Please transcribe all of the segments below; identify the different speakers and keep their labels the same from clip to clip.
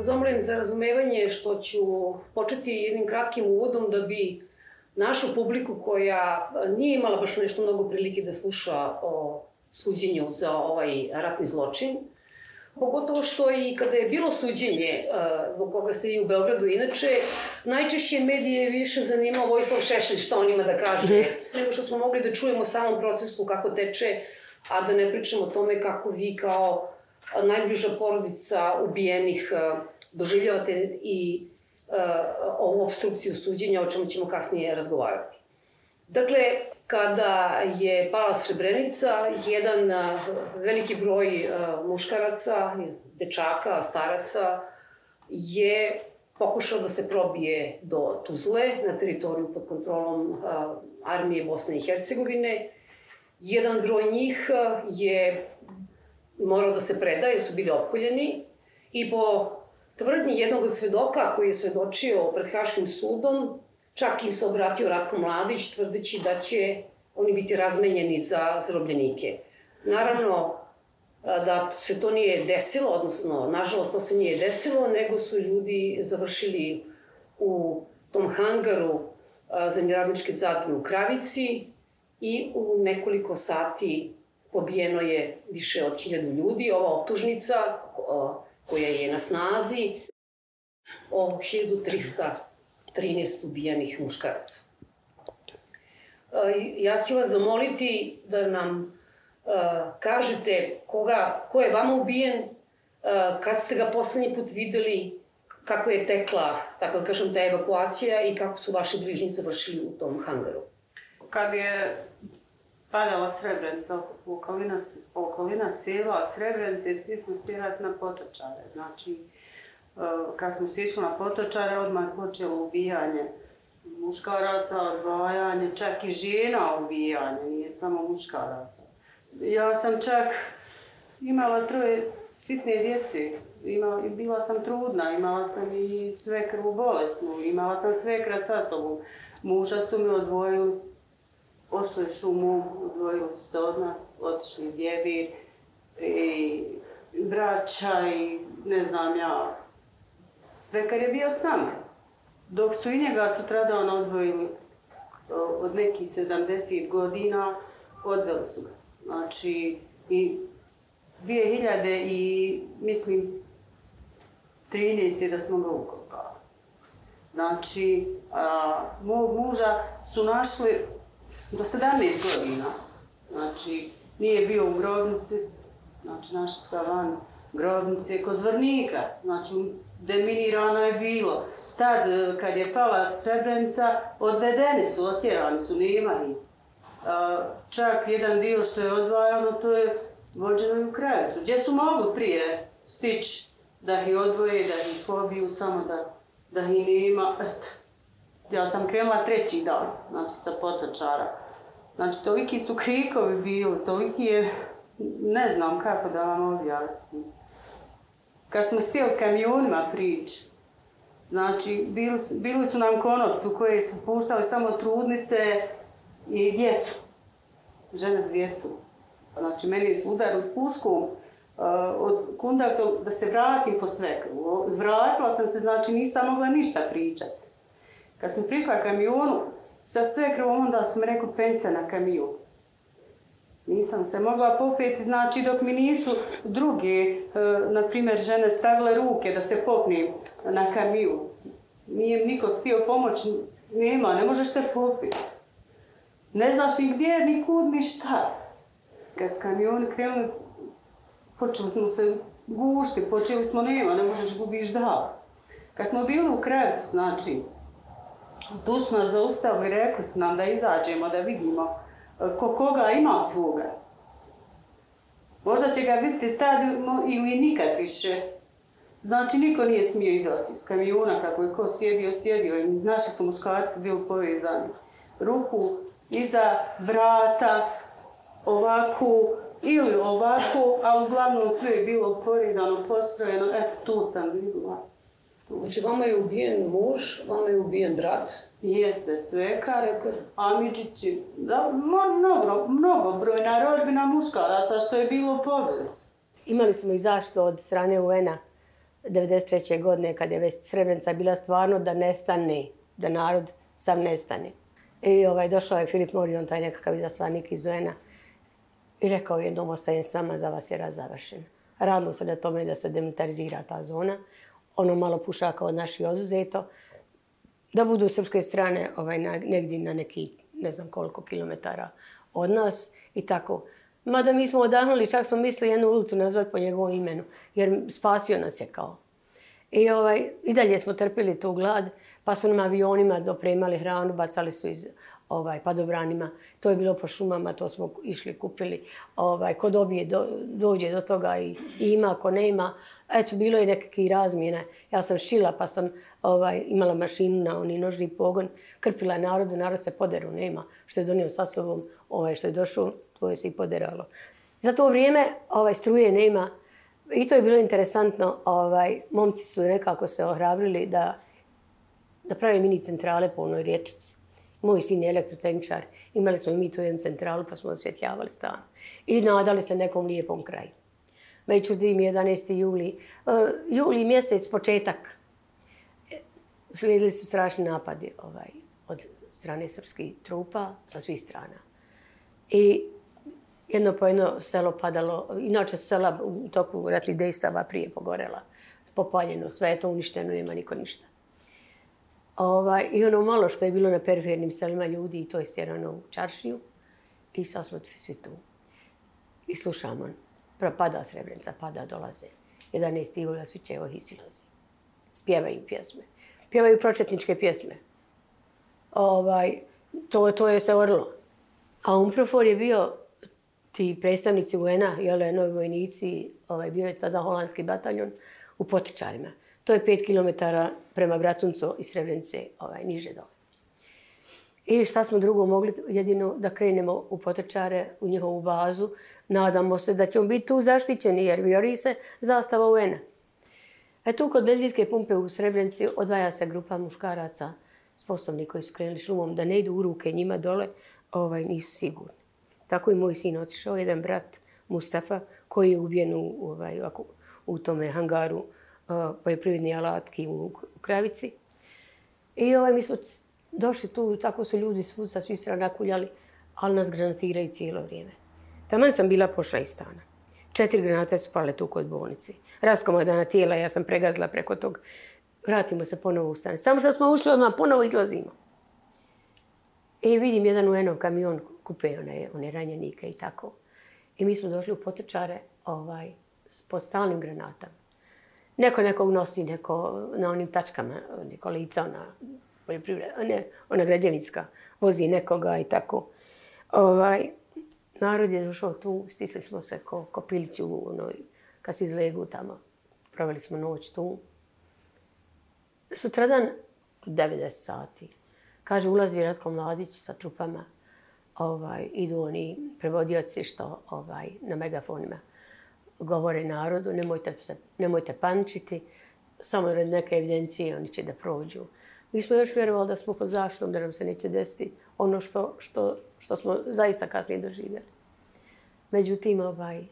Speaker 1: zamolim za razumevanje što ću početi jednim kratkim uvodom da bi našu publiku koja nije imala baš nešto mnogo prilike da sluša o suđenju za ovaj ratni zločin, Pogotovo što i kada je bilo suđenje zbog koga ste i u Beogradu, inače, najčešće medije više zanimao Vojislav Šešelj šta on ima da kaže, nego što smo mogli da čujemo samom procesu kako teče, a da ne pričamo o tome kako vi kao najbliža porodica ubijenih doživljavate i E, ovu obstrukciju suđenja, o čemu ćemo kasnije razgovarati. Dakle, kada je pala Srebrenica, jedan e, veliki broj e, muškaraca, dečaka, staraca, je pokušao da se probije do Tuzle, na teritoriju pod kontrolom armije Bosne i Hercegovine. Jedan broj njih je morao da se predaje, su bili opkoljeni i po tvrdnji jednog od svedoka koji je svedočio pred Haškim sudom, čak i se obratio Ratko Mladić, tvrdeći da će oni biti razmenjeni za zarobljenike. Naravno, da se to nije desilo, odnosno, nažalost, to se nije desilo, nego su ljudi završili u tom hangaru zemljeradničke zadnje u Kravici i u nekoliko sati pobijeno je više od hiljadu ljudi. Ova optužnica koja je na snazi o 1313 ubijenih muškaraca. E, ja ću vas zamoliti da nam e, kažete koga, ko je vama ubijen, e, kad ste ga poslednji put videli, kako je tekla, tako da kažem, ta evakuacija i kako su vaši bližnji završili u tom hangaru.
Speaker 2: Kad je padala Srebrenica, okolina, okolina sela Srebrenice, svi smo stjerati na potočare. Znači, eh, kad smo sišli na potočare, odmah je počelo ubijanje muškaraca, odvajanje, čak i žena ubijanje, nije samo muškaraca. Ja sam čak imala troje sitne djece, imala, bila sam trudna, imala sam i svekru bolesnu, imala sam svekra sa sobom. Muža su mi odvojili pošli šumu, odvojili su se od nas, otišli djevi i braća i ne znam ja, sve kad je bio s nama. Dok su i njega sutradan odvojili od nekih 70 godina, odveli su ga. Znači, i 2000 i mislim 13. da smo ga ukopali. Znači, a, mog muža su našli do 17 godina. Znači, nije bio u grobnici, znači naša sta van grobnice kod Zvrnika, znači deminirano je bilo. Tad, e, kad je pala Srebrenica, odvedeni su, otjerani su, nema ih. E, čak jedan dio što je odvajano, to je vođeno u krajetu. Gdje su mogli prije stići da ih odvoje, da ih pobiju, samo da, da ih nema, eto. Ja sam krenula treći dan, znači sa potočara. Znači, toliki su krikovi bili, toliki je, ne znam kako da vam objasnim. Kad smo stijeli kamionima prič, znači, bili, bili su nam konopci u koje su puštali samo trudnice i djecu, žene s djecu. Znači, meni je udarili od pušku, uh, od kundaka da se vratim po svekru. Vratila sam se, znači nisam mogla ništa pričati. Kad sam prišla kamionu, sa sve krvom, onda su mi rekao pensa na kamion. Nisam se mogla popeti, znači dok mi nisu druge, e, na primjer, žene stavile ruke da se popnem na kamiju. Nije niko stio pomoć, nema, ne možeš se popiti. Ne znaš ni gdje, ni kud, ni šta. Kad s kamioni krenuli, počeli smo se gušti, počeli smo nema, ne možeš gubiš da. Kad smo bili u kraju, znači, Tu smo nas zaustavili, rekli su nam da izađemo, da vidimo e, ko koga ima svoga. Možda će ga biti tad ili nikad više. Znači, niko nije smio izaći iz kamiona kako je ko sjedio, sjedio. I naši su muškarci bili povezani. ruku iza vrata, ovako ili ovako, a uglavnom sve je bilo poredano, postrojeno, eto tu sam vidjela.
Speaker 1: Znači, vama je ubijen muž, vama je ubijen brat.
Speaker 2: Jeste svekar,
Speaker 1: Svekar.
Speaker 2: Amidžić, da, mo- mnogo, mnogo brojna rodbina muškaraca što je bilo povez.
Speaker 3: Imali smo i zaštitu od strane UN-a 1993. godine kad je već Srebrenica bila stvarno da nestane, da narod sam nestane. I ovaj, došao je Filip Morion, taj nekakav izaslanik iz UN-a i rekao jednom ostajem s vama, za vas je raz završen. Radilo se na tome da se demilitarizira ta zona, ono malo pušaka od naših oduzeto, da budu srpske strane ovaj, na, negdje na neki ne znam koliko kilometara od nas i tako. Mada mi smo odahnuli, čak smo mislili jednu ulicu nazvati po njegovom imenu, jer spasio nas je kao. I, ovaj, I dalje smo trpili tu glad, pa su nam avionima dopremali hranu, bacali su iz ovaj, padobranima. To je bilo po šumama, to smo išli, kupili. Ovaj, ko dobije, do, dođe do toga i, i ima, ko nema. Eto, bilo je nekakve razmjene. Ja sam šila, pa sam ovaj, imala mašinu na oni nožni pogon, krpila narodu, narod se poderu, nema. Što je donio sa sobom, ovaj, što je došao, to je se i poderalo. Za to vrijeme ovaj, struje nema, I to je bilo interesantno, ovaj, momci su nekako se ohrabrili da, da prave mini centrale po onoj riječici. Moj sin je elektrotehničar, imali smo i mi tu jednu centralu pa smo osvjetljavali stan. I nadali se nekom lijepom kraju. Međutim, 11. juli, uh, juli mjesec, početak, slijedili su strašni napadi ovaj, od strane srpskih trupa sa svih strana. I jedno po jedno selo padalo, inače sela u toku ratnih dejstava prije pogorela, popaljeno, sve je to uništeno, nema niko ništa. Ovaj, I ono malo što je bilo na perifernim selima ljudi, i to je stjerano u čaršiju, i sad smo svi tu. I slušamo, pada Srebrenica, pada, dolaze. 11. jula, svi će evo hisilazi. Pjevaju pjesme. Pjevaju pročetničke pjesme. Ovaj, to, to je se orlo. A Umprofor je bio ti predstavnici UN-a, jel, novi vojnici, ovaj, bio je tada holandski bataljon u Potičarima. To je 5 km prema Bratuncu i Srebrenice, ovaj, niže dole. I šta smo drugo mogli? Jedino da krenemo u Potičare, u njihovu bazu. Nadamo se da ćemo biti tu zaštićeni, jer vjori se zastava UN-a. E tu kod benzinske pumpe u Srebrenici odvaja se grupa muškaraca sposobni koji su krenuli šumom da ne idu u ruke njima dole, ovaj, nisu sigurni. Tako i moj sin otišao, jedan brat Mustafa, koji je ubijen u, ovaj, u tome hangaru poljoprivredni alatki u, u Kravici. I ovaj, mi smo došli tu, tako su ljudi svud sa svih strana kuljali, ali nas granatiraju cijelo vrijeme. Taman sam bila pošla iz stana. Četiri granate su pale tu kod bolnici. Raskomadana tijela, ja sam pregazila preko tog. Vratimo se ponovo u stan. Samo što smo ušli odmah, ponovo izlazimo. I vidim jedan UN-ov kamion kupe one, one ranjenike i tako. I mi smo došli u potrčare ovaj, po stalnim granatama. Neko nekog nosi, neko na onim tačkama, neko lica, ona poljoprivreda, ne, ona građevinska, vozi nekoga i tako. Ovaj, narod je došao tu, stisli smo se ko, kopiliću u onoj, kad se izlegu tamo. Proveli smo noć tu. Sutradan, 90 sati, kaže, ulazi Ratko Mladić sa trupama, ovaj, idu oni prevodioci što ovaj, na megafonima govore narodu, nemojte, se, nemojte pančiti, samo red neke evidencije oni će da prođu. Mi smo još vjerovali da smo pod zaštom, da nam se neće desiti ono što, što, što smo zaista kasnije doživjeli. Međutim, ovaj,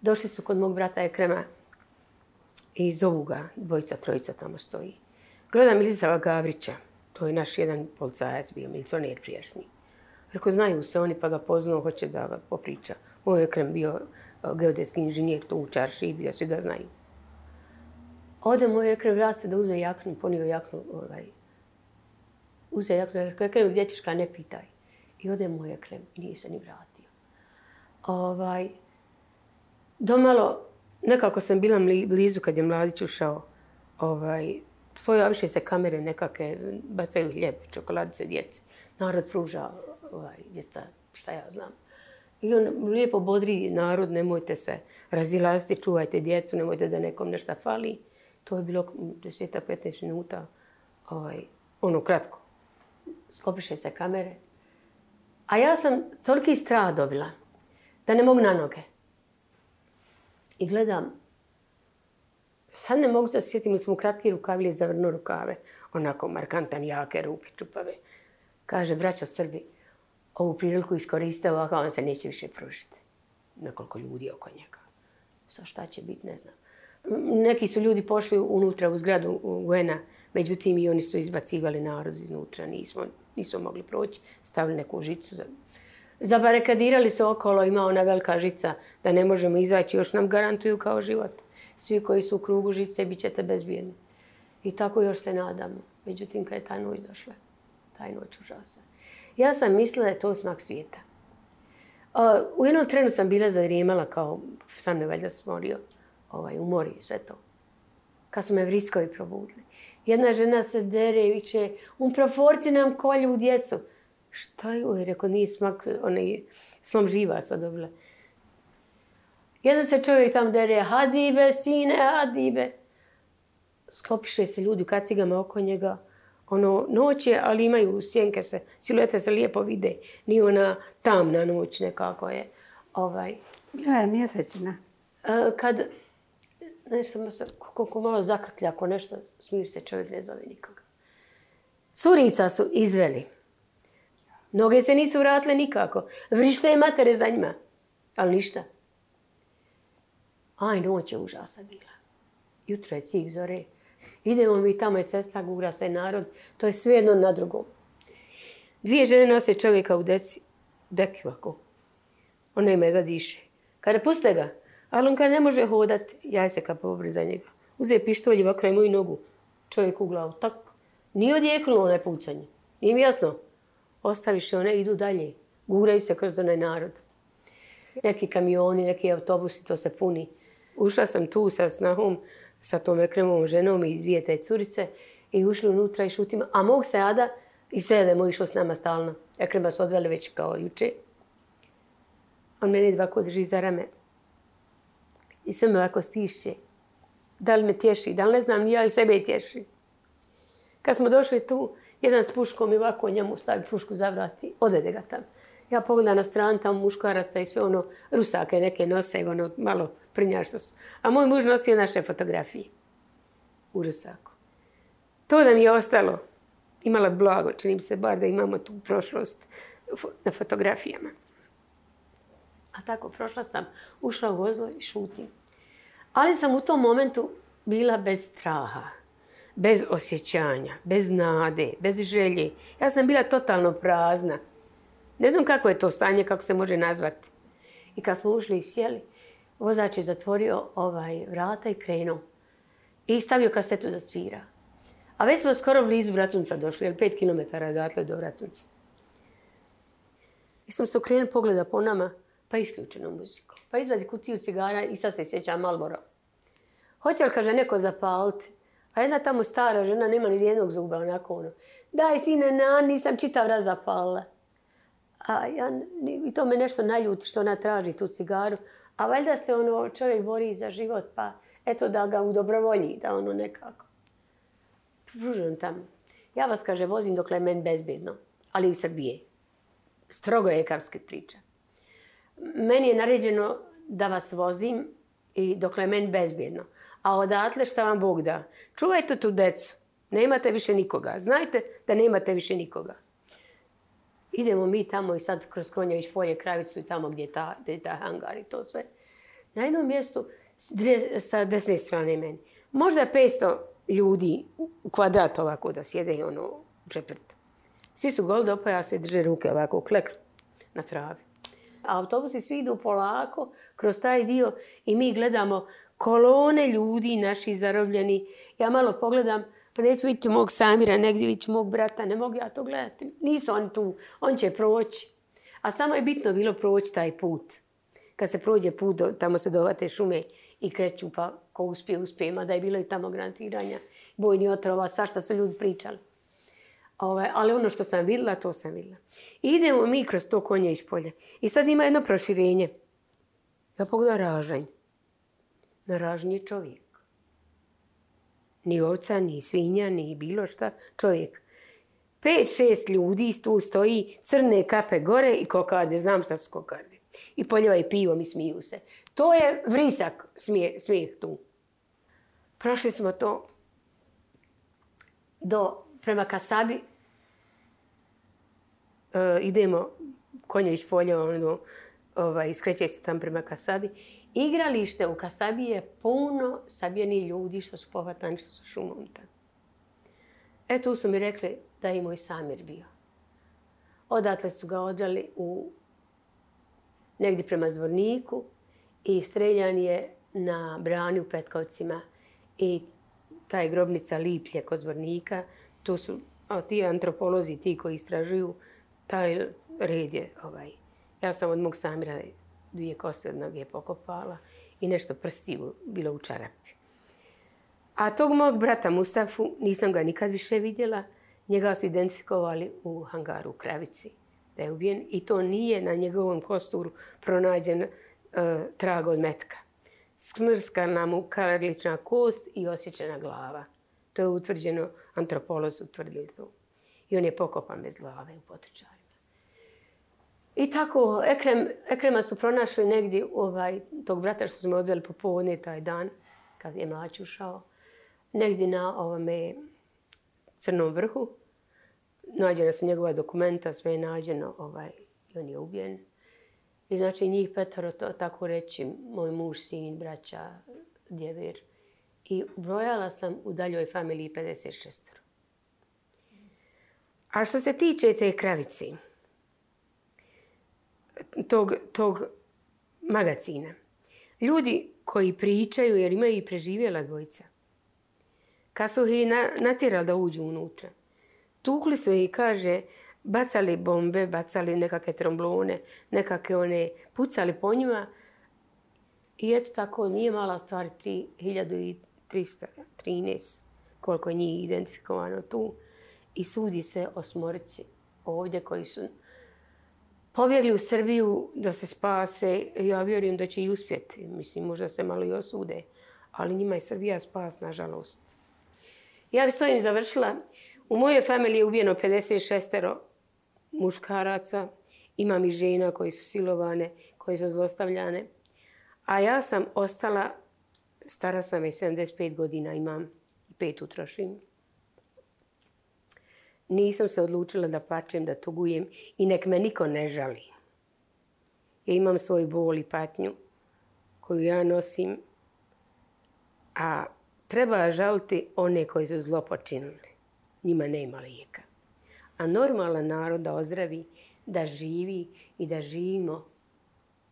Speaker 3: došli su kod mog brata Ekrema i zovu ga, dvojica, trojica tamo stoji. Gledam Milicava Gavrića, to je naš jedan policajac bio, milicioner prijašnji. Rekao, znaju se oni pa ga poznao, hoće da ga popriča. Moj Ekrem bio geodetski inženjer, to u Čarši, da svi ga znaju. Ode moj Ekrem, vrat da uzme jaknu, ponio jaknu, ovaj, uze jaknu, rekao, Ekrem, gdje ćeš ne pitaj. I ode moj Ekrem i nije se ni vratio. Ovaj, domalo, nekako sam bila blizu kad je mladić ušao, ovaj, pojaviše se kamere nekakve, bacaju hljeb, čokoladice djeci. Narod pruža ovaj, djeca, šta ja znam. I on lijepo bodri narod, nemojte se razilaziti, čuvajte djecu, nemojte da nekom nešto fali. To je bilo 10-15 minuta, ovaj, ono kratko. Skopiše se kamere A ja sam toliki strah dobila da ne mogu na noge. I gledam, sad ne mogu da sjetim, smo kratki rukavi ili zavrnu rukave, onako markantan, jake ruke, čupave. Kaže, braćo Srbi, ovu priliku iskoriste ovako, on se neće više pružiti. Nekoliko ljudi oko njega. Sa šta će biti, ne znam. Neki su ljudi pošli unutra u zgradu Guena, međutim i oni su izbacivali narod iznutra, nismo, nismo mogli proći, stavili neku žicu. Zabarekadirali se okolo, ima ona velika žica da ne možemo izaći, još nam garantuju kao život. Svi koji su u krugu žice bit ćete bezbijedni. I tako još se nadamo. Međutim, kad je ta noć došla, taj noć užasa. Ja sam mislila da je to smak svijeta. U jednom trenu sam bila zadrijemala kao sam ne valjda smorio ovaj, umori i sve to. Kad su me vriskovi probudili. Jedna žena se dere i viće, um proforci nam kolju u djecu. Šta je ovo? Rekao, nije smak, onaj slom živaca dobila. Jedan se čovjek tam dere, hadibe, sine, hadibe. Sklopiše se ljudi u kacigama oko njega. Ono, noć je, ali imaju sjenke se, siluete se lijepo vide. Nije ona tamna noć nekako je. Ovaj.
Speaker 4: Ja je mjesečna.
Speaker 3: E, kad, nešto sam se, koliko malo zakrklja, ako nešto smir se, čovjek ne zove nikoga. Surica su izveli. Noge se nisu vratile nikako. Vrište je matere za njima. Ali ništa. Aj, noć je užasa bila. Jutro je cik zore. Idemo mi tamo je cesta, gura se narod. To je sve jedno na drugom. Dvije žene nose čovjeka u deci. Deki ovako. Ona ima jedva diše. Kada puste ga, ali on kada ne može hodat, ja se kad pobri za njega. Uze pištolj i vakraj moju nogu. Čovjek u glavu. Tak. Nije odjeknulo onaj pucanje. Nije mi jasno. Ostaviš one, idu dalje. Guraju se kroz onaj narod. Neki kamioni, neki autobusi, to se puni. Ušla sam tu sa snahom, sa tom ekremovom ženom i dvije te curice i ušli unutra i šutim. A mog sada i sedemo išao s nama stalno. Ekrema se odveli već kao juče. On mene dvako drži za rame. I sve me ovako stišće. Da li me tješi, da li ne znam, ja i sebe tješi. Kad smo došli tu, jedan s puškom i ovako njemu stavi pušku za vrati, odvede ga tamo. Ja pogledam na stran tam muškaraca i sve ono, rusake neke nose, ono malo prnjašto su. A moj muž nosio naše fotografije u rusaku. To da mi je ostalo, imala blago, čini se bar da imamo tu prošlost na fotografijama. A tako, prošla sam, ušla u vozlo i šutim. Ali sam u tom momentu bila bez straha, bez osjećanja, bez nade, bez želje. Ja sam bila totalno prazna. Ne znam kako je to stanje, kako se može nazvati. I kad smo ušli i sjeli, vozač je zatvorio ovaj vrata i krenuo. I stavio kasetu da svira. A već smo skoro blizu Vratunca došli, jer pet kilometara je odatle do Vratunca. I sam se okrenuli pogleda po nama, pa isključeno muziku. Pa izvadi kutiju cigara i sad se sjeća Malboro. Hoće li, kaže, neko zapaliti? A jedna tamo stara žena, nema ni jednog zuba, onako ono. Daj, sine, na, nisam čitav raz zapalila. A ja, i to me nešto naljuti što ona traži tu cigaru. A valjda se ono, čovjek bori za život, pa eto da ga u dobrovolji, da ono nekako. Pružujem tam. Ja vas, kaže, vozim dokle je meni bezbjedno, ali i Srbije. Strogo je karske priča. Meni je naređeno da vas vozim i dokle je meni bezbjedno. A odatle šta vam Bog da? Čuvajte tu decu. Nemate više nikoga. Znajte da nemate više nikoga. Idemo mi tamo i sad kroz Kronjević polje, Kravicu i tamo gdje je ta, gdje je ta hangar i to sve. Na jednom mjestu sa desne strane meni. Možda 500 ljudi u kvadrat ovako da sjede i ono u četvrt. Svi su gol dopa, ja se drže ruke ovako klek na travi. A autobusi svi idu polako kroz taj dio i mi gledamo kolone ljudi naši zarobljeni. Ja malo pogledam, pa neću vidjeti mog Samira, negdje vidjeti mog brata, ne mogu ja to gledati. Nisu oni tu, on će proći. A samo je bitno bilo proći taj put. Kad se prođe put, do, tamo se dovate šume i kreću, pa ko uspije, uspije. Ma da je bilo i tamo grantiranja, bojni otrova, sva što su ljudi pričali. Ove, ovaj, ali ono što sam vidjela, to sam vidjela. I idemo mi kroz to konje iz polja. I sad ima jedno proširenje. Ja pogledam ražanj. Na ražnji je čovjek ni ovca, ni svinja, ni bilo šta, čovjek. Pet, šest ljudi tu stoji, crne kape gore i kokade, znam šta su kokarde. I poljeva i pivo smiju se. To je vrisak smije, smijeh tu. Prošli smo to do, prema Kasabi. E, idemo konje iz polja, ono, ovaj, skreće se tam prema Kasabi. Igralište u Kasabiji je puno sabijeni ljudi što su pohvatani, što su šumom tamo. E tu su mi rekli da je moj Samir bio. Odatle su ga odjeli u negdje prema Zvorniku i streljan je na brani u Petkovcima i ta je grobnica Liplje kod Zvornika. Tu su a, ti antropolozi, ti koji istražuju, taj red je ovaj. Ja sam od mog Samira dvije koste od noge pokopala i nešto prsti bilo u čarapi. A tog mog brata Mustafu nisam ga nikad više vidjela. Njega su identifikovali u hangaru u Kravici da je ubijen i to nije na njegovom kosturu pronađen e, trag od metka. Smrskana mu karlična kost i osjećena glava. To je utvrđeno, antropolozi utvrdili to. I on je pokopan bez glave u potočarima. I tako, Ekrem, Ekrema su pronašli negdje ovaj, tog brata što smo odveli popovodne taj dan, kad je mlać ušao negdje na ovome crnom vrhu. Nađena su njegova dokumenta, sve je nađeno, ovaj, i on je ubijen. I znači njih petoro, to, tako reći, moj muž, sin, braća, djevir. I brojala sam u daljoj familiji 56. A što se tiče te kravici, tog, tog magacina, ljudi koji pričaju, jer imaju i preživjela dvojica, kad su ih natjerali da uđu unutra. Tukli su ih, kaže, bacali bombe, bacali nekakve tromblone, nekakve one, pucali po njima. I eto tako, nije mala stvar, 1313, koliko je njih identifikovano tu. I sudi se osmorici ovdje koji su pobjegli u Srbiju da se spase. Ja vjerujem da će i uspjeti. Mislim, možda se malo i osude. Ali njima je Srbija spas, nažalost. Ja bi s ovim završila. U mojoj familiji je ubijeno 56 muškaraca. Imam i žena koji su silovane, koji su zlostavljane. A ja sam ostala, stara sam je 75 godina, imam i pet utrošim. Nisam se odlučila da plačem, da tugujem i nek me niko ne žali. Ja imam svoj bol i patnju koju ja nosim, a treba žaliti one koji su zlo počinili. Njima nema lijeka. A normalan narod da ozdravi, da živi i da živimo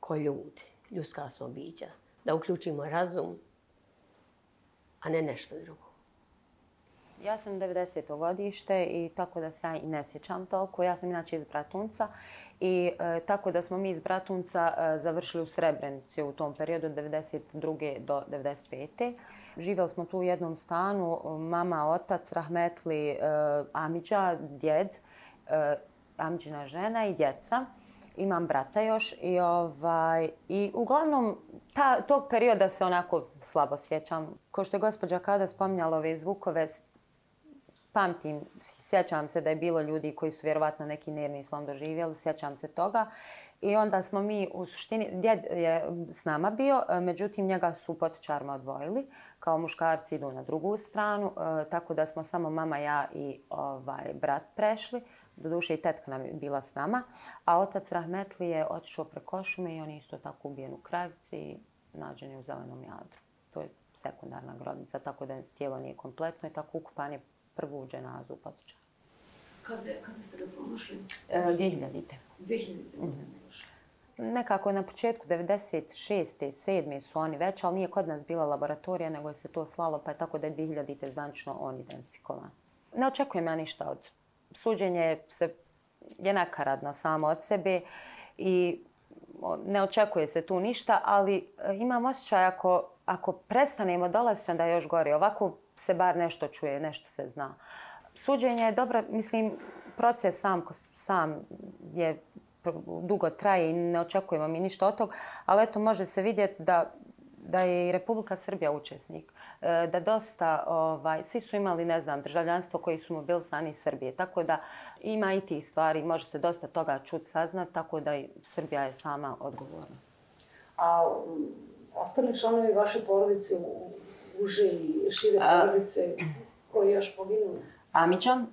Speaker 3: ko ljudi. Ljudska smo bića. Da uključimo razum, a ne nešto drugo.
Speaker 4: Ja sam 90. godište i tako da se ja i ne sjećam toliko. Ja sam inače iz Bratunca i e, tako da smo mi iz Bratunca e, završili u Srebrenici u tom periodu od 92. do 95. Živjeli smo tu u jednom stanu, mama, otac, Rahmetli, e, Amidža, djed, e, Amidžina žena i djeca. Imam brata još i, ovaj, i uglavnom ta, tog perioda se onako slabo sjećam. Ko što je gospođa kada spominjala ove zvukove, pamtim, sjećam se da je bilo ljudi koji su vjerovatno neki nervni slom doživjeli, sjećam se toga. I onda smo mi u suštini, djed je s nama bio, međutim njega su potičarima odvojili, kao muškarci idu na drugu stranu, e, tako da smo samo mama, ja i ovaj brat prešli, do duše i tetka nam je bila s nama, a otac Rahmetli je otišao preko šume i on je isto tako ubijen u kravici i nađen je u zelenom jadru. To je sekundarna grobnica, tako da tijelo nije kompletno i tako ukupan je prvu dženazu u Potočaru.
Speaker 1: Kada, kada ste ga pronašli?
Speaker 4: E, 2000.
Speaker 1: 2000. Mm
Speaker 4: Nekako na početku 96. 7. su oni već, ali nije kod nas bila laboratorija, nego je se to slalo, pa je tako da je 2000. zvančno on identifikovan. Ne očekujem ja ništa od suđenje se je nakaradno samo od sebe i ne očekuje se tu ništa, ali e, imam osjećaj ako, ako prestanemo dolaziti, onda je još gori. Ovako se bar nešto čuje, nešto se zna. Suđenje je dobro, mislim, proces sam, sam je dugo traje i ne očekujemo mi ništa od tog, ali eto može se vidjeti da da je i Republika Srbija učesnik, e, da dosta, ovaj, svi su imali, ne znam, državljanstvo koji su mobilisani iz Srbije, tako da ima i tih stvari, može se dosta toga čut saznat, tako da i Srbija je sama odgovorna.
Speaker 1: A ostali članovi vaše porodice, u- uže i šire porodice, koji još poginuli?
Speaker 4: Amiđan,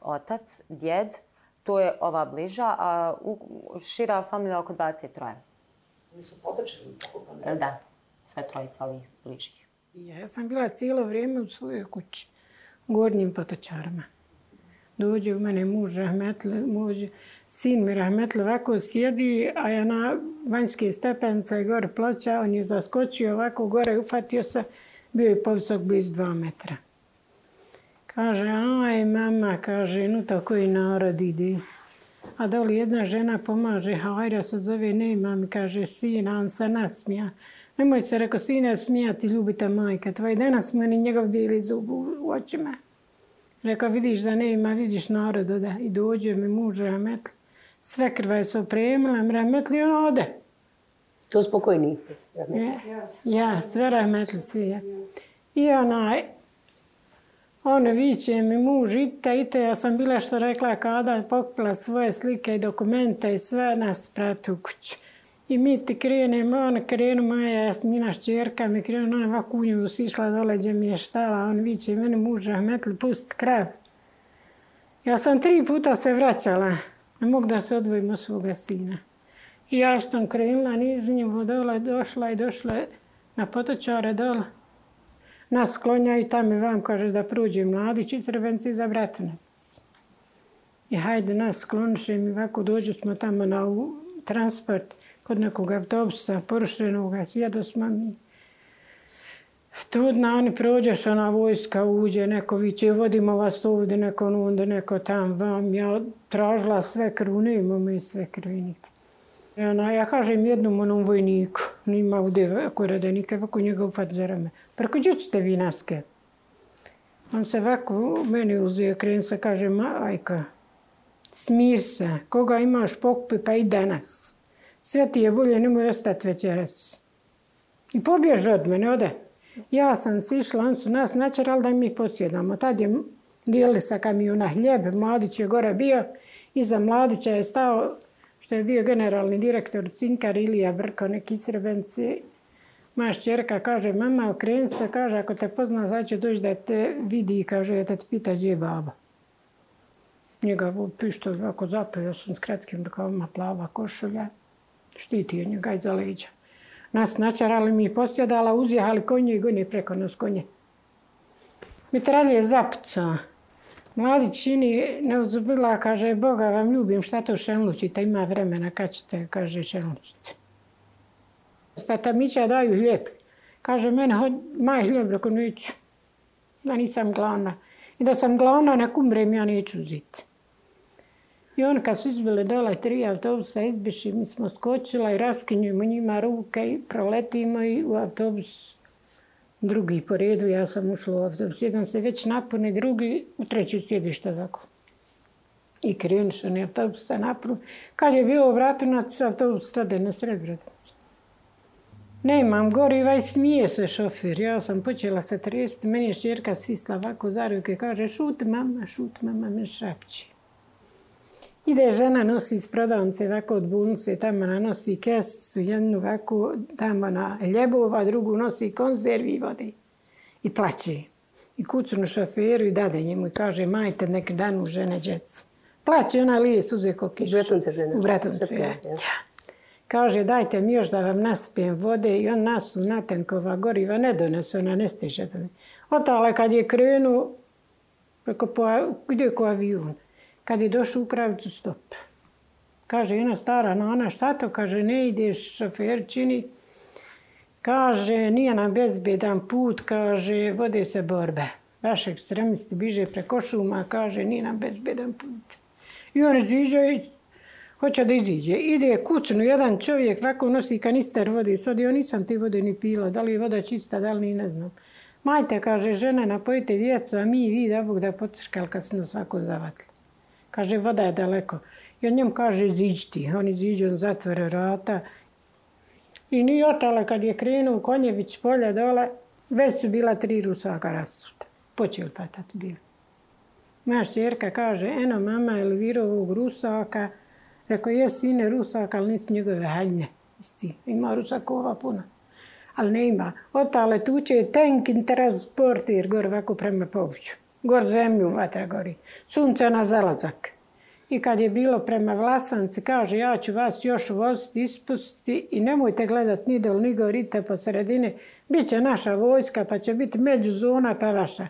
Speaker 4: otac, djed, to je ova bliža, a u, šira familija oko 23.
Speaker 1: Oni su potočeni pokupani.
Speaker 4: E, Da, sve trojica ovih bližih.
Speaker 5: Ja sam bila cijelo vrijeme u svojoj kući, u gornjim potočarama. Dođe u mene muž Rahmetli, muž, sin mi Rahmetli ovako sjedi, a ja na vanjske stepence gore ploča, on je zaskočio ovako gore, ufatio se, bio je povisok bliz dva metra. Kaže, aj mama, kaže, no tako i narod ide. A doli jedna žena pomaže, hajra se zove, nema mi, kaže, sina, on se nasmija. Nemoj se, rekao, sine, smijati, ljubita majka tvoja. Danas mu ni njegov bili zub u, očima. Rekao, vidiš da nema, vidiš narod ode. I dođe mi muž Rahmetli. Sve krva je se opremila, Rahmetli on ode.
Speaker 3: To spokojni.
Speaker 5: Ja, ja sve Rahmetli, svi. Ja. I onaj, on viće mi muž, ite, ite, ja sam bila što rekla kada pokupila svoje slike i dokumente i sve nas prati u kuću. I mi ti krenemo, ona krenu, moja Jasmina šćerka mi krenu, ona ovako u nju sišla dole gdje mi je štala, on viće mene muž Rahmetli, pust krav. Ja sam tri puta se vraćala, ne mogu da se odvojim od svoga sina. I ja sam krenula nižnjem dole, došla i došla na potočare dole. Nas sklonjaju tamo i vam kaže da prođe mladić iz Srebenci za Bratanac. I hajde nas skloniše mi ovako dođu smo tamo na u transport kod nekog autobusa porušenog, sjedo smo mi. Trudna, oni prođeš, ona vojska uđe, neko viće, vodimo vas ovdje, neko ono, onda, neko tam, vam. Ja tražila sve krvu, nema mi sve krvi nikde. I ona, ja kažem jednom onom vojniku, nima ovdje ako redenike, ovako njega ufat za rame. Preko gdje ćete vi naske? On se ovako meni uzio, kren se, kaže, majka, smir se, koga imaš pokupi, pa i danas. Sve ti je bolje, nemoj ostati večeras. I pobježe od mene, ode. Ja sam sišla, on su nas načerali da mi posjedamo. Tad je dijeli sa kamiona hljeb, Mladić je gore bio. Iza Mladića je stao, što je bio generalni direktor Cinkar Ilija Brko, neki Srbenci. Moja šćerka kaže, mama, okreni se, kaže, ako te pozna, sad će doći da te vidi, kaže, da te pita gdje je baba. Njega pišto ovako zapeo sam s kratkim rukavima, plava košulja. Štiti je njega iza leđa. Nas načarali mi posjedala, uzjehali konje i goni preko nas konje. Mitralje je zapucao. Mladić čini neuzubila, kaže, Boga vam ljubim, šta to šenlučite, ima vremena, kad ćete, kaže, šenlučite. Stata Mića daju hljeb. Kaže, mene, hod, maj hljeb, reko neću. Da nisam glavna. I da sam glavna, nek umrem, ja neću uzeti. I on kad su izbile dole tri autobusa izbiši, mi smo skočila i raskinjujemo njima ruke i proletimo i u autobus drugi po redu. Ja sam ušla u autobus. Jedan se već napuni, drugi u treći sjedište ovako. I krenuš oni autobus sa napuni. Kad je bio vratunac, autobus stade na sred Bratunac. Nemam goriva i smije se šofir. Ja sam počela se tresti, Meni je šerka sisla ovako za ruke. Kaže, šut mama, šut mama, me šapći. Ide žena, nosi iz prodavnice ovako od bunce, tamo nanosi kesu, jednu ovako tamo na ljebova, drugu nosi konzervi i vode. I plaće. I kucnu šoferu i dade njemu i kaže, majte nek danu žene djeca. Plaće, ona lije suze ko kiš.
Speaker 3: Iz Bratunce žena.
Speaker 5: U Bratunce,
Speaker 3: Sve
Speaker 5: ja. Kaže, dajte mi još da vam naspijem vode i on nasu natenkova goriva ne donese, ona ne stiže. Otale kad je krenuo, preko po, ide ko avion. Kad je došao u kravicu, stop. Kaže, jedna stara nana, šta to? Kaže, ne ideš, šofer čini. Kaže, nije nam bezbedan put, kaže, vode se borbe. Vaš ekstremisti biže preko šuma, kaže, nije nam bezbedan put. I on iziđe i hoće da iziđe. Ide kucnu, jedan čovjek ovako nosi kanister vode. Sad ja nisam ti vode ni pila, da li je voda čista, da li ni ne znam. Majte, kaže, žena, napojite djeca, mi i vi da Bog da pocrkali kad se nas svako zavatili. Kaže, voda je daleko. I on njemu kaže, iziđi ti. On iziđe, on zatvore vrata. I ni otala kad je krenuo Konjević polja dole, već su bila tri rusaka rasuta. Počeli fatat bili. Moja šerka kaže, eno mama Elvira ovog rusaka, rekao, je sine rusaka, ali nisu njegove haljne. Isti, ima rusakova puno. Ali ne ima. Otale tuče je tank transportir gore ovako prema povuću. Gor zemlju vatra gori. Sunce na zalazak. I kad je bilo prema Vlasanci, kaže, ja ću vas još voziti, ispustiti i nemojte gledat ni dol, ni gorite po sredini. Biće naša vojska, pa će biti međuzona, pa vaša.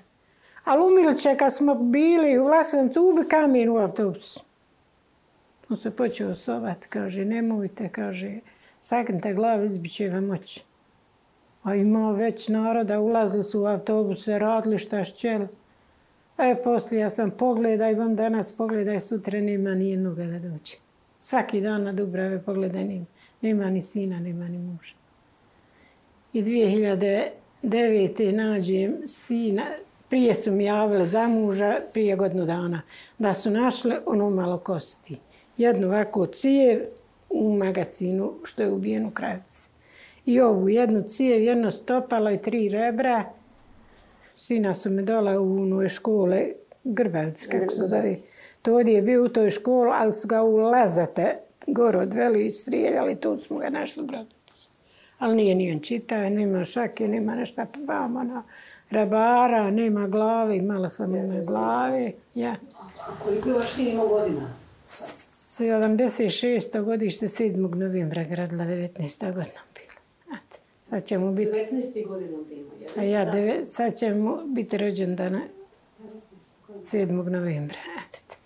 Speaker 5: Ali umilče, kad smo bili u Vlasancu, ubi kamen u autobusu. On se počeo sovat, kaže, nemojte, kaže, sagnite glavu, izbiće vam moć. A imao već naroda, ulazili su u autobuse, radili šta šćeli. E, poslije ja sam pogledaj, vam danas pogledaj, sutra nema ni jednoga da dođe. Svaki dan na Dubrave pogledaj, nema, nema ni sina, nema ni muža. I 2009. nađem sina, prije su mi javile za muža, prije godinu dana, da su našle ono malo kosti. Jednu ovako cijev u magazinu što je ubijen u kravici. I ovu jednu cijev, jedno stopalo i tri rebra, Sina su me dala u onoj škole, Grbavci, kako se zove. To je bio u toj školi, ali su ga u Lazate gore odveli i strijeljali, tu smo ga našli u gradu. Ali nije nijen čitao, nema šake, nema nešto vama na rabara, nema glave, malo sam ima glave. Ja.
Speaker 1: Koliko je vaš sin imao godina?
Speaker 5: 76. godište, 7. novembra, gradila 19. godina sad ćemo biti...
Speaker 1: 19. godinom da ima.
Speaker 5: A ja, deve, sad će mu biti rođen dana 7. novembra. Eto.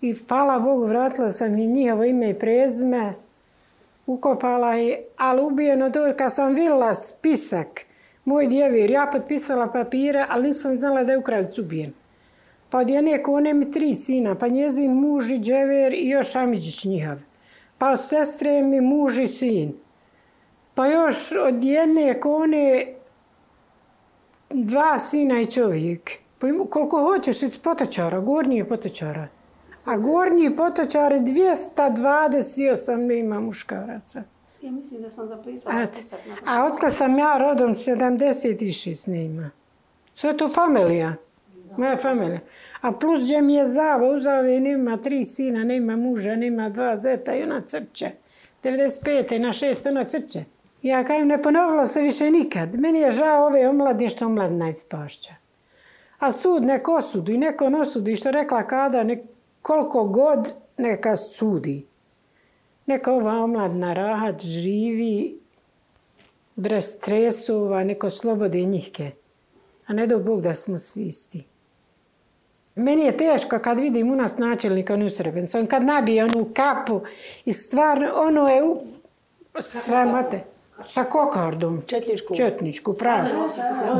Speaker 5: I hvala Bogu, vratila sam im njihovo ime i prezme. Ukopala je, ali ubijeno to kad sam vidjela spisak, moj djevir, ja potpisala papire, ali nisam znala da je Ukrajic ubijen. Pa od jedne kone mi tri sina, pa njezin muž i džever i još Amidžić njihov. Pa od sestre mi muž i sin. Pa još od jedne kone dva sina i čovjek. Pa ima, koliko hoćeš iz potočara, gornji potočara. A gornji potočari 228 ne ima muškaraca.
Speaker 6: Ja mislim da sam zapisala.
Speaker 5: A otkad sam ja rodom 76 ne ima. Sve to familija. Moja familija. A plus gdje mi je zava, uzave nema tri sina, nema muža, nema dva zeta i ona crče. 95. na šest ona crče. Ja kajem, ne ponovilo se više nikad. Meni je žao ove omladine što omladna ispašća. A sud neko i neko nosudi, što rekla kada, nek, koliko god neka sudi. Neka ova omladna rahat živi bez stresova, neko slobode njihke. A ne do Bog da smo svi isti. Meni je teško kad vidim u nas načelnika u Srebrenicu. On kad nabije onu kapu i stvarno ono je u... sramote. Sa kokardom.
Speaker 3: Četničku.
Speaker 5: Četničku, pravo.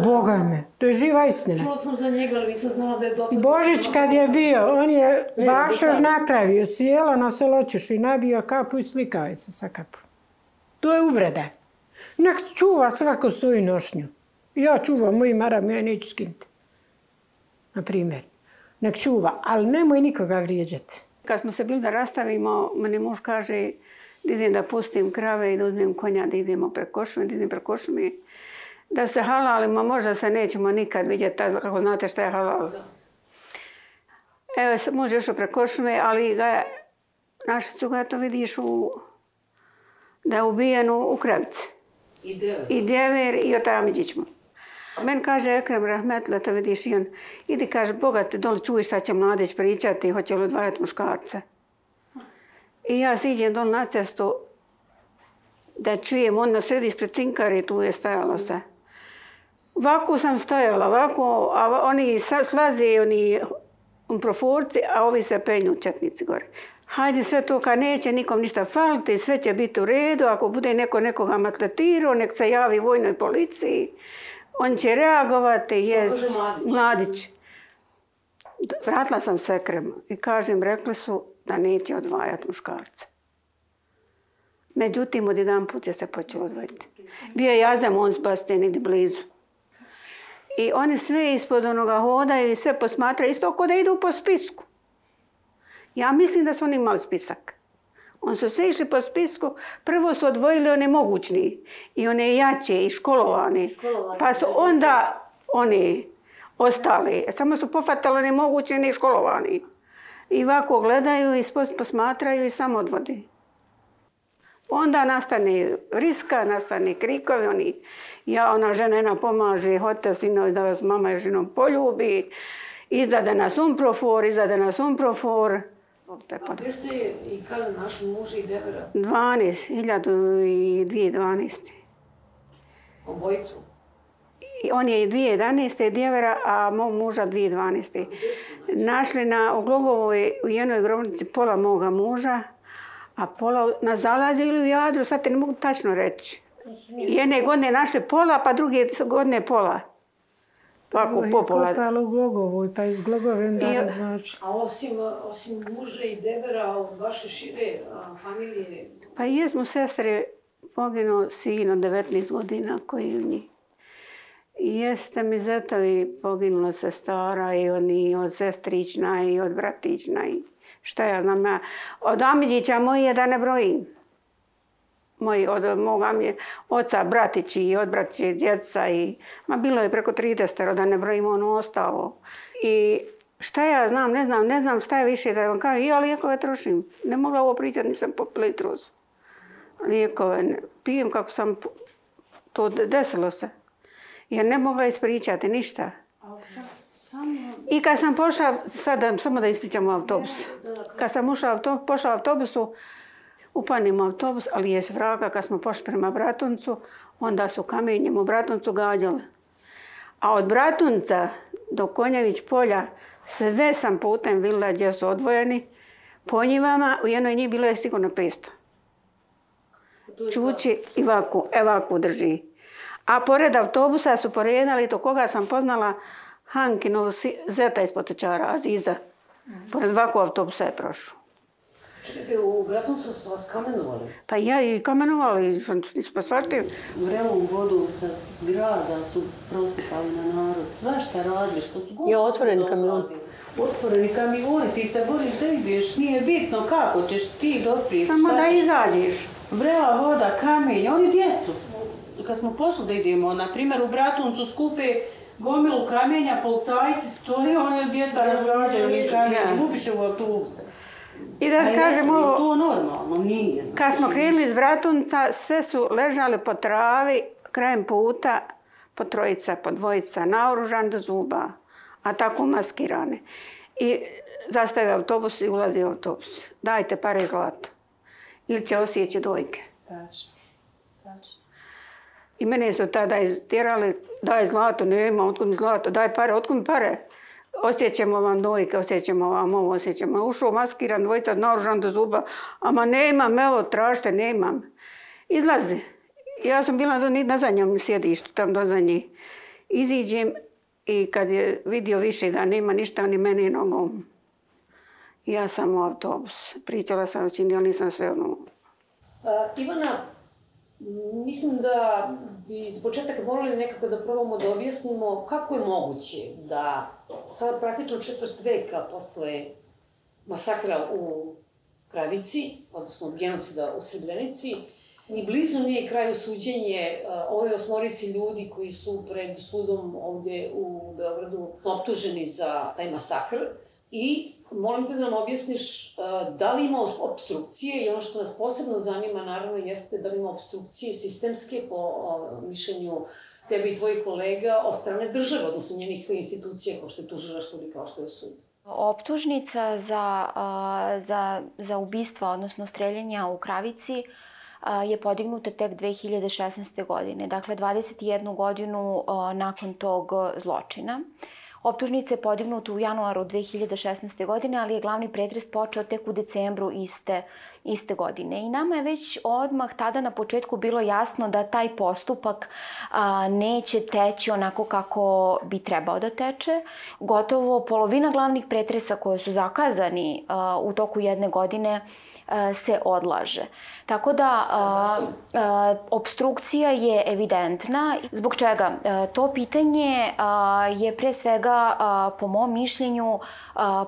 Speaker 5: Boga me, to je živa istina.
Speaker 1: Čula sam za njega, ali nisam znala da je dotle...
Speaker 5: Božić kad je bio, on je bašor napravio, sjelo na soloćuš i nabio kapu i slikao je se sa kapu. To je uvreda. Nek čuva svako svoju nošnju. Ja čuvam moj maram, ja neću skinuti. Na primjer. Nek čuva, ali nemoj nikoga vrijeđati.
Speaker 6: Kad smo se bili da rastavimo, meni muž kaže idem da pustim krave i da uzmem konja, da idemo preko šume, da idem preko šume. Da se halalimo, možda se nećemo nikad vidjeti, tad, kako znate šta je halal. Evo, muž je išao preko šume, ali ga je, naši su to vidiš u, da je ubijen u, u kravici.
Speaker 1: I deve.
Speaker 6: I djever i otamidžić mu. Men kaže Ekrem Rahmetla, to vidiš i on, idi kaže, Boga te dole čuješ šta će mladeć pričati, hoće li odvajati muškarce. I ja siđem dole na cestu da čujem, on na sredi ispred cinkare, tu je stajalo se. Ovako sam stajala, ovako, a oni slaze, oni proforci, a ovi se penju četnici gore. Hajde sve to kad neće nikom ništa faliti, sve će biti u redu, ako bude neko nekoga matlatirao, nek se javi vojnoj policiji, on će reagovati, je
Speaker 1: Mladić.
Speaker 6: mladić. Vratila sam se krem i kažem, rekli su da neće odvajati muškarce. Međutim, od jedan put je se počelo odvajati. Bio je jazam on s baste negdje blizu. I oni sve ispod onoga hodaju i sve posmatraju, isto kao da idu po spisku. Ja mislim da su oni imali spisak. Oni su sve išli po spisku, prvo su odvojili one mogućni i one jače i školovane. Pa su onda oni ostali. Samo su pofatali one mogućni i školovani. I ovako gledaju i posmatraju i samo odvodi. Onda nastane riska, nastane krikovi, oni, ja, ona žena jedna pomaže, hote sinovi da vas mama i ženom poljubi, izdade nas umprofor, izdade nas umprofor.
Speaker 1: A gdje ste i kada našli muža i devera?
Speaker 6: 12, 2012.
Speaker 1: Obojicu?
Speaker 6: On je 2011. djevera, a mog muža 2012. Našli na Oglogovoj u jednoj grobnici pola moga muža, a pola na zalaze ili u Jadru, sad te ne mogu tačno reći. Jedne godine našli pola, pa druge godine pola.
Speaker 5: Ovako, po pola. Kopala u Glogovoj, pa iz Glogove onda znači.
Speaker 1: A osim, osim muže i debera vaše šire a, familije?
Speaker 6: Pa jesmo sestre, poginuo sin od 19 godina koji u njih. Jeste mi zetovi poginula se stara i oni od sestrična i od bratična i šta ja znam, ja, od Amidžića moje da ne brojim. Moji, od moga mi oca, bratići i od bratiće djeca i, ma bilo je preko 30, da ne brojim ono ostalo. I šta ja znam, ne znam, ne znam šta je više da vam kažem, ja lijekove trošim. Ne mogla ovo pričati, nisam popila trus. Lijekove, pijem kako sam, to desilo se. Jer ne mogla ispričati ništa. I kad sam pošla, sad samo da ispričam u autobus. Kad sam ušla, pošla u autobusu, upanim u autobus, ali je vraga kad smo pošli prema Bratuncu, onda su kamenjem u Bratuncu gađale. A od Bratunca do Konjević polja sve sam putem vidjela gdje su odvojeni. Po njivama u jednoj njih bilo je sigurno 500. Čuči i vaku, evaku drži. A pored autobusa su poredali to koga sam poznala, Hankinu zeta iz potečara, Aziza. Mm. Pored ovako autobusa je prošao.
Speaker 1: Čekajte, u Bratuncu su vas kamenovali?
Speaker 6: Pa ja i kamenovali, što nismo shvatili.
Speaker 2: Vrelom vodu sa zgrada su prosipali na narod. Sva šta radili, što su
Speaker 3: govorili. Ja, otvoreni kamion.
Speaker 2: Otvoreni kamioni, ti se boriš da ideš, nije bitno kako ćeš ti doprijeti.
Speaker 6: Samo da izađeš.
Speaker 2: Vrela voda, kamenje, oni djecu. Kad smo pošli da idemo, na primjer u Bratuncu skupe gomilu kamenja, policajci stoje, one djeca razgađaju i kamenje, zubiše u autobuse.
Speaker 6: I da kažem ovo,
Speaker 2: to normalno, nije.
Speaker 6: Znači. Kad smo krenuli iz Bratunca, sve su ležali po travi, krajem puta, po trojica, po dvojica, naoružan do zuba, a tako maskirane. I zastave autobus i ulazi u autobus. Dajte pare zlato. Ili će osjeći dojke.
Speaker 2: Tačno.
Speaker 6: I mene su tada iztirali, daj zlato, nema, otkud mi zlato, daj pare, otkud mi pare? Osjećamo vam dojke, osjećamo vam ovo, osjećamo. Ušao maskiran, dvojica, naoružan do zuba, ama nemam, evo, tražite, nemam. Izlazi. Ja sam bila do, na zadnjem sjedištu, tam do zadnje. Iziđem i kad je vidio više da nema ništa, ni meni nogom. Ja sam u autobus. Pričala sam, čini, ali nisam sve ono...
Speaker 1: Uh, Ivana, Mislim da bi iz početak morali nekako da probamo da objasnimo kako je moguće da sada praktično četvrt veka posle masakra u Kravici, odnosno genocida u Srebrenici, ni blizu nije kraju suđenje e, ove osmorici ljudi koji su pred sudom ovdje u Beogradu optuženi za taj masakr i molim te da nam objasniš e, da li ima obstrukcije i ono što nas posebno zanima naravno jeste da li ima obstrukcije sistemske po mišljenju tebe i tvojih kolega od strane države, odnosno njenih institucija kao što je tužilaštvo ili kao što je sud.
Speaker 7: Optužnica za, za, za ubistva, odnosno streljenja u Kravici, je podignuta tek 2016. godine, dakle 21 godinu nakon tog zločina. Optužnica je podignuta u januaru 2016. godine, ali je glavni pretres počeo tek u decembru iste, iste godine. I nama je već odmah tada na početku bilo jasno da taj postupak a, neće teći onako kako bi trebao da teče. Gotovo polovina glavnih pretresa koje su zakazani a, u toku jedne godine E, se odlaže. Tako da e, e, obstrukcija je evidentna. Zbog čega? To pitanje je pre svega po mom mišljenju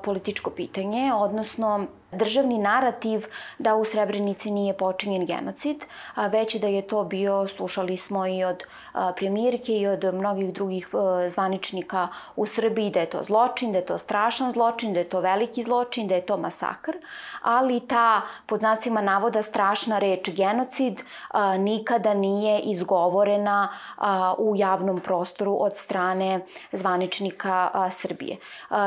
Speaker 7: političko pitanje, odnosno državni narativ da u Srebrenici nije počinjen genocid, već da je to bio, slušali smo i od premijerke i od mnogih drugih zvaničnika u Srbiji, da je to zločin, da je to strašan zločin, da je to veliki zločin, da je to masakr, ali ta, pod znacima navoda, strašna reč genocid nikada nije izgovorena u javnom prostoru od strane zvaničnika Srbije.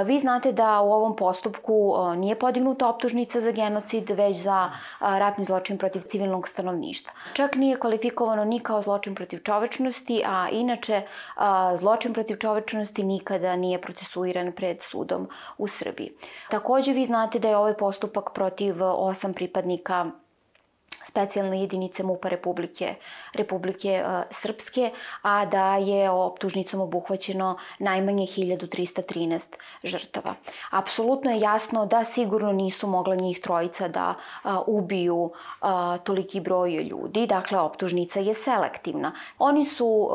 Speaker 7: Vi znate da u ovom postupku nije podignuta optužnica za genocid, već za ratni zločin protiv civilnog stanovništva. Čak nije kvalifikovano ni kao zločin protiv čovečnosti, a inače zločin protiv čovečnosti nikada nije procesuiran pred sudom u Srbiji. Takođe vi znate da je ovaj postupak protiv osam pripadnika specijalne jedinice MUPA Republike, Republike uh, Srpske, a da je optužnicom obuhvaćeno najmanje 1313 žrtava. Apsolutno je jasno da sigurno nisu mogla njih trojica da uh, ubiju uh, toliki broj ljudi, dakle optužnica je selektivna. Oni su uh,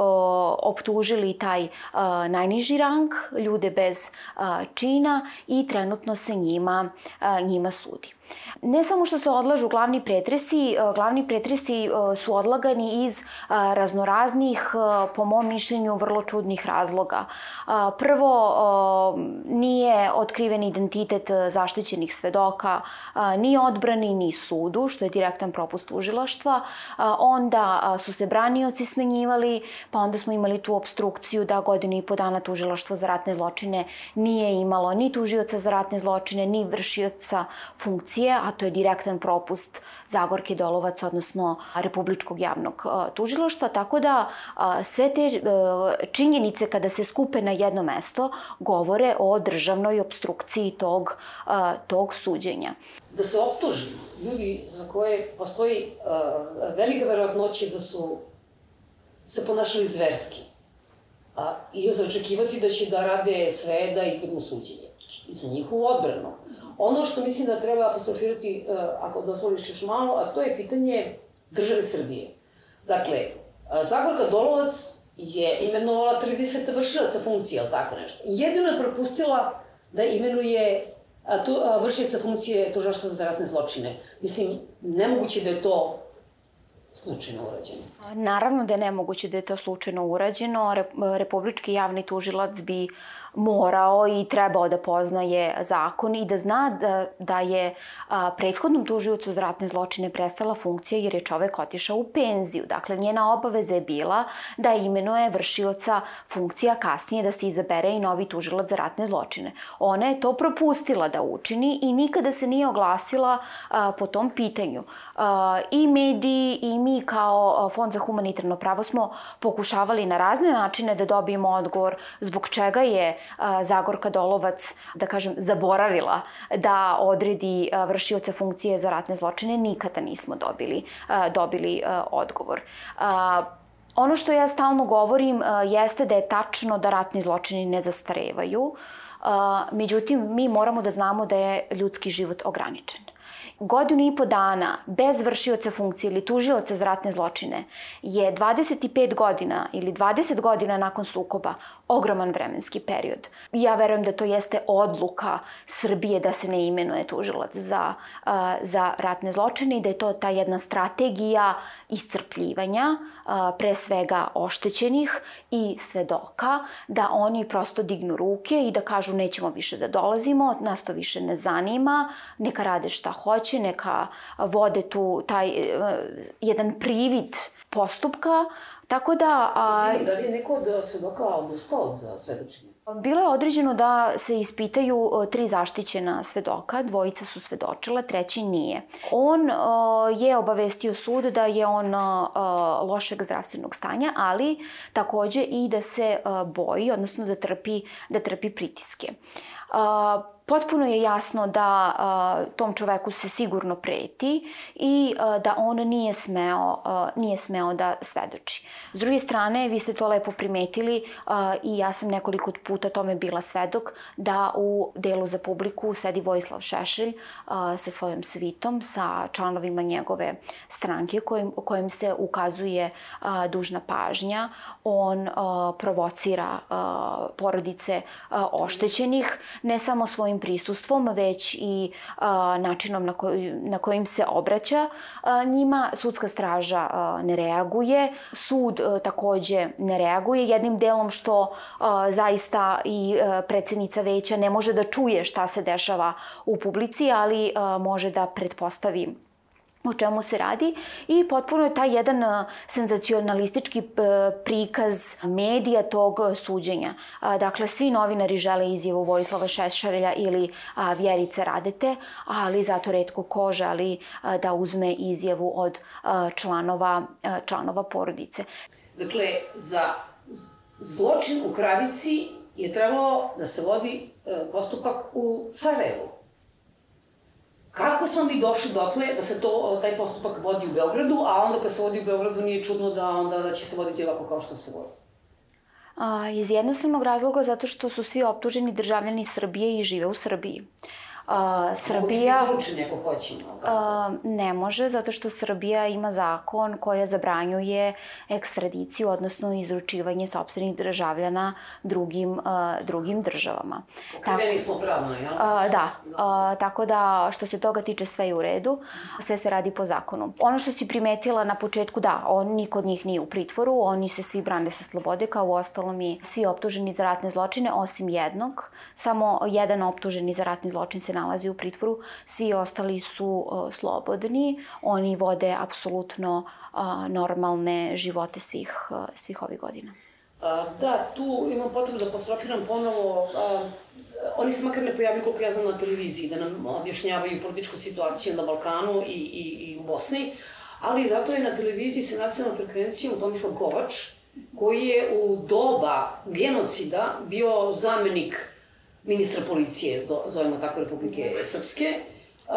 Speaker 7: optužili taj uh, najniži rang, ljude bez uh, čina i trenutno se njima, uh, njima sudi. Ne samo što se odlažu glavni pretresi, e, glavni pretresi e, su odlagani iz e, raznoraznih, po mom mišljenju, vrlo čudnih razloga. Prvo, nije otkriven identitet zaštićenih svedoka ni odbrani, ni sudu, što je direktan propust tužilaštva. Onda su se branioci smenjivali, pa onda smo imali tu obstrukciju da godinu i po dana tužilaštvo za ratne zločine nije imalo ni tužioca za ratne zločine, ni vršioca funkcije policije, a to je direktan propust Zagorke Dolovac, odnosno Republičkog javnog e, tužiloštva, tako da e, sve te e, činjenice kada se skupe na jedno mesto govore o državnoj obstrukciji tog, tog suđenja.
Speaker 1: Da se optuži ljudi za koje postoji velika verovatnoća da su se ponašali zverski a, i očekivati da će da rade sve da izbjegnu suđenje znači, i za njihovu odbranu. Ono što mislim da treba apostrofirati, eh, ako dozvoliš još malo, a to je pitanje države Srbije. Dakle, eh, Zagorka Dolovac je imenovala 30 vršilaca funkcije, ali tako nešto. Jedino je propustila da imenuje eh, tu, vršilaca funkcije tužarstva za ratne zločine. Mislim, nemoguće da je to slučajno urađeno.
Speaker 7: Naravno da je nemoguće da je to slučajno urađeno. Republički javni tužilac bi morao i trebao da poznaje zakon i da zna da, da je a, prethodnom tužiocu za ratne zločine prestala funkcija jer je čovek otišao u penziju. Dakle, njena obaveza je bila da imenuje vršioca funkcija kasnije da se izabere i novi tužilac za ratne zločine. Ona je to propustila da učini i nikada se nije oglasila a, po tom pitanju. A, I mediji i mi kao Fond za humanitarno pravo smo pokušavali na razne načine da dobijemo odgovor zbog čega je Zagorka Dolovac, da kažem, zaboravila da odredi vršioca funkcije za ratne zločine, nikada nismo dobili, dobili odgovor. Ono što ja stalno govorim jeste da je tačno da ratni zločini ne zastarevaju, međutim, mi moramo da znamo da je ljudski život ograničen godinu i po dana bez vršioca funkcije ili tužilaca za ratne zločine je 25 godina ili 20 godina nakon sukoba ogroman vremenski period. Ja verujem da to jeste odluka Srbije da se ne imenuje tužilac za, uh, za ratne zločine i da je to ta jedna strategija iscrpljivanja, uh, pre svega oštećenih i svedoka, da oni prosto dignu ruke i da kažu nećemo više da dolazimo, nas to više ne zanima, neka rade šta hoće, neka vode tu taj uh, jedan privid postupka, Tako da...
Speaker 1: A... Zini, da li je neko od svedoka odustao od svedočenja?
Speaker 7: Bilo je određeno da se ispitaju tri zaštićena svedoka, dvojica su svedočila, treći nije. On uh, je obavestio sud da je on lošeg zdravstvenog stanja, ali takođe i da se boji, odnosno da trpi, da trpi pritiske. Potpuno je jasno da a, tom čoveku se sigurno preti i a, da on nije smeo, a, nije smeo da svedoči. S druge strane, vi ste to lepo primetili a, i ja sam nekoliko puta tome bila svedok da u delu za publiku sedi Vojislav Šešelj a, sa svojom svitom, sa članovima njegove stranke kojim, kojim se ukazuje a, dužna pažnja. On a, provocira a, porodice a, oštećenih ne samo svojim svojim prisustvom, već i načinom na, koj, na kojim se obraća njima. Sudska straža ne reaguje, sud e, takođe ne reaguje, jednim delom što zaista i e, predsednica veća ne može da čuje šta se dešava u publici, ali e, može da pretpostavi o čemu se radi i potpuno je taj jedan e, senzacionalistički e, prikaz medija tog suđenja. Dakle, svi novinari žele izjavu Vojislava Šešarelja ili Vjerice Radete, ali zato redko ko želi da uzme izjavu od članova, članova porodice.
Speaker 1: Dakle, za zločin u Kravici je trebalo da se vodi e, postupak u Sarajevu. Kako smo mi došli dotle da se to, taj postupak vodi u Beogradu, a onda kad se vodi u Beogradu nije čudno da onda da će se voditi ovako kao što se vodi?
Speaker 7: A, iz jednostavnog razloga zato što su svi optuženi državljani Srbije i žive u Srbiji.
Speaker 1: Srbija... Biti ako hoćemo?
Speaker 7: Uh, ne može, zato što Srbija ima zakon koja zabranjuje ekstradiciju, odnosno izručivanje sobstvenih državljana drugim, drugim državama.
Speaker 1: Okriveni smo pravno,
Speaker 7: jel? Uh, da, tako da što se toga tiče sve je u redu, sve se radi po zakonu. Ono što si primetila na početku, da, on, niko od njih nije u pritvoru, oni se svi brane sa slobode, kao u ostalom i svi optuženi za ratne zločine, osim jednog. Samo jedan optuženi za ratni zločin se nalazi u pritvoru, svi ostali su uh, slobodni, oni vode apsolutno uh, normalne živote svih, uh, svih ovih godina.
Speaker 1: Da, tu imam potrebu da apostrofiram ponovo. Oni se makar ne pojavljaju koliko ja znam na televiziji, da nam objašnjavaju političku situaciju na Balkanu i, i, i u Bosni, ali zato je na televiziji sa nacionalnom frekvencijom Tomislav Kovač, koji je u doba genocida bio zamenik ministra policije, do, zovemo tako Republike Srpske. Uh,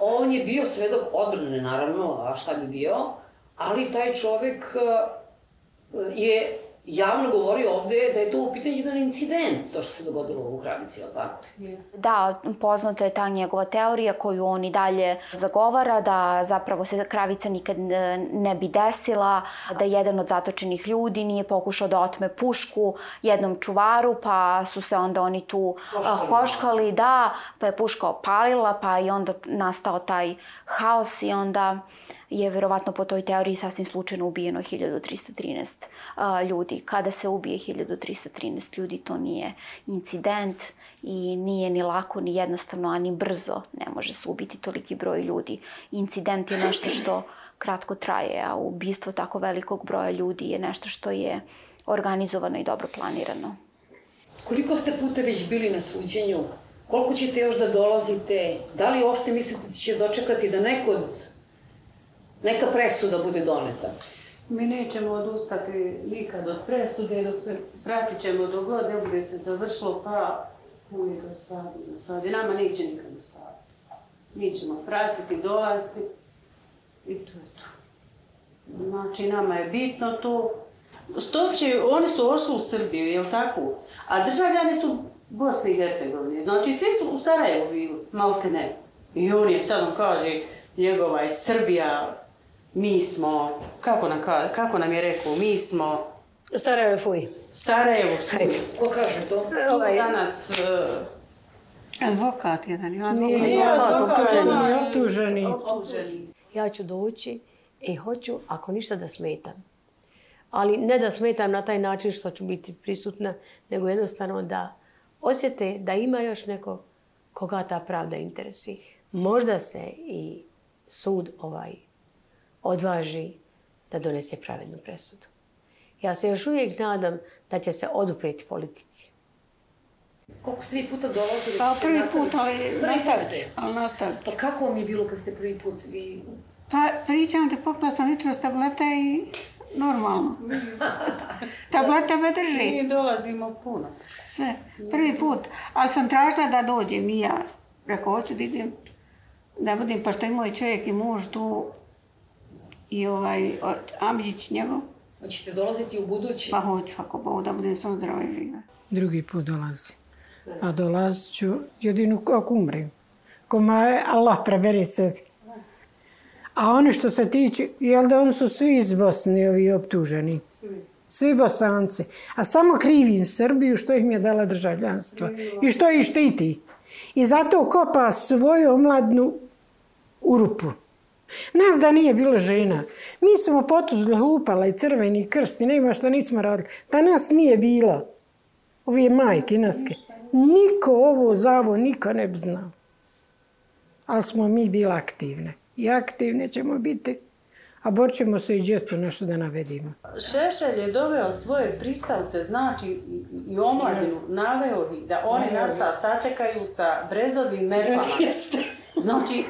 Speaker 1: on je bio svedok odbrane, naravno, a šta bi bio, ali taj čovek uh, je javno govori ovde da je to u pitanju jedan incident, to što se dogodilo u Kravici, ali tako?
Speaker 7: Da, poznata je ta njegova teorija koju on i dalje zagovara, da zapravo se Kravica nikad ne bi desila, da jedan od zatočenih ljudi nije pokušao da otme pušku jednom čuvaru, pa su se onda oni tu hoškali, da, pa je puška opalila, pa i onda nastao taj haos i onda je verovatno po toj teoriji sasvim slučajno ubijeno 1313 a, ljudi. Kada se ubije 1313 ljudi, to nije incident i nije ni lako, ni jednostavno, ani brzo ne može se ubiti toliki broj ljudi. Incident je nešto što kratko traje, a ubistvo tako velikog broja ljudi je nešto što je organizovano i dobro planirano.
Speaker 1: Koliko ste puta već bili na suđenju? Koliko ćete još da dolazite? Da li uopšte mislite da će dočekati da neko od neka presuda bude doneta.
Speaker 2: Mi nećemo odustati nikad od presude, dok se pratit ćemo do god ne bude se završilo, pa uvijek do sad, do sad. I nama neće nikad do sad. Mi ćemo pratiti, dolaziti i to je to. Znači, nama je bitno to. Što će, oni su ošli u Srbiju, je tako? A državljani su Bosne i Hercegovine. Znači, svi su u Sarajevu bili, malte ne. I on je sad, on kaže, njegova je Srbija, mi smo, kako nam, kako nam je rekao, mi smo...
Speaker 3: Sarajevo fuj.
Speaker 2: Sarajevo fuj.
Speaker 1: Ko kaže to?
Speaker 2: Ovaj, danas... Uh,
Speaker 6: Advokat jedan,
Speaker 3: ja Nije, nije advokat,
Speaker 5: optuženi. optuženi.
Speaker 3: Ja ću doći i hoću, ako ništa, da smetam. Ali ne da smetam na taj način što ću biti prisutna, nego jednostavno da osjete da ima još neko koga ta pravda interesuje. Možda se i sud ovaj odvaži da donese pravednu presudu. Ja se još uvijek nadam da će se oduprijeti politici.
Speaker 1: Koliko ste vi puta dolazili?
Speaker 6: Pa prvi put, ali nastavit ću. Ali nastavit
Speaker 1: ću. Pa kako vam je bilo kad ste prvi put vi...
Speaker 6: Pa pričam te, popila sam jutro s tableta i normalno. tableta me drži.
Speaker 2: Mi dolazimo puno.
Speaker 6: Sve. Prvi put. Ali sam tražila da dođem i ja. Rekao, hoću da idem. Da budem, pa što je moj čovjek i muž tu i ovaj, Amđić njegov.
Speaker 1: Hoćete dolaziti u budući?
Speaker 6: Pa hoću, ako Bog da budem sam zdrava i živa.
Speaker 5: Drugi put dolazi. A dolazit ću jedinu ako umrem. Ko ma Allah preberi sebi. A oni što se tiče, jel da oni su svi iz Bosne, ovi optuženi? Svi. Svi bosanci. A samo krivim Srbiju što ih mi je dala državljanstvo. I što ih štiti. I zato kopa svoju omladnu u rupu. Nas da nije bilo žena. Mi smo potuzli lupala i crveni krst i nema što nismo radili. Da nas nije bilo. Ovi majke naske. Niko ovo zavo, niko ne bi znao. Ali smo mi bili aktivne. I aktivne ćemo biti. A borćemo se i djecu nešto da navedimo.
Speaker 2: Šešelj je doveo svoje pristavce, znači i, omladinu, naveo ih da oni nas sačekaju sa brezovim merkama. Znači,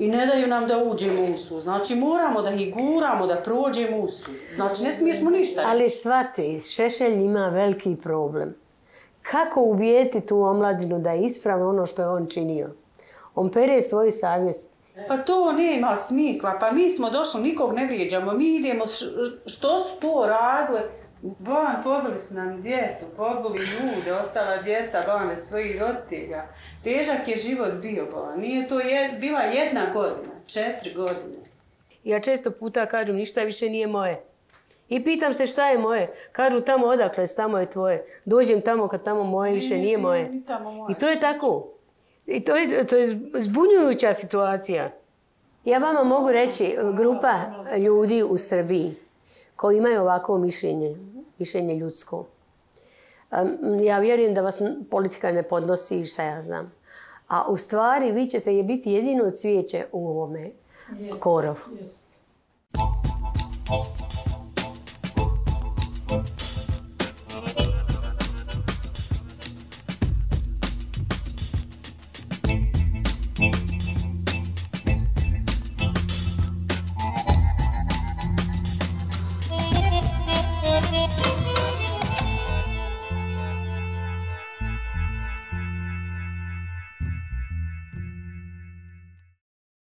Speaker 2: i ne daju nam da uđemo u sud. Znači, moramo da ih guramo, da prođemo u sud. Znači, ne smiješ mu ništa.
Speaker 3: Ali shvati, Šešelj ima veliki problem. Kako ubijeti tu omladinu da je ispravno ono što je on činio? On pere svoju savjest.
Speaker 2: Pa to nema smisla. Pa mi smo došli, nikog ne vrijeđamo. Mi idemo, što su to radile? Bolan, pobili su nam djecu, pobili ljude, ostala djeca, Bolan, svojih roditelja. Težak je život bio, Bolan. Nije to je, bila jedna godina, četiri godine.
Speaker 3: Ja često puta kažem, ništa više nije moje. I pitam se šta je moje. Kažu tamo odakle, tamo je tvoje. Dođem tamo kad tamo moje više nije moje. I to je tako. I to je, to je zbunjujuća situacija. Ja vama mogu reći, grupa ljudi u Srbiji koji imaju ovako mišljenje, mišljenje ljudsko. Ja vjerujem da vas politika ne podnosi šta ja znam. A u stvari vi ćete je biti jedino cvijeće u ovome yes, korovu. Yes.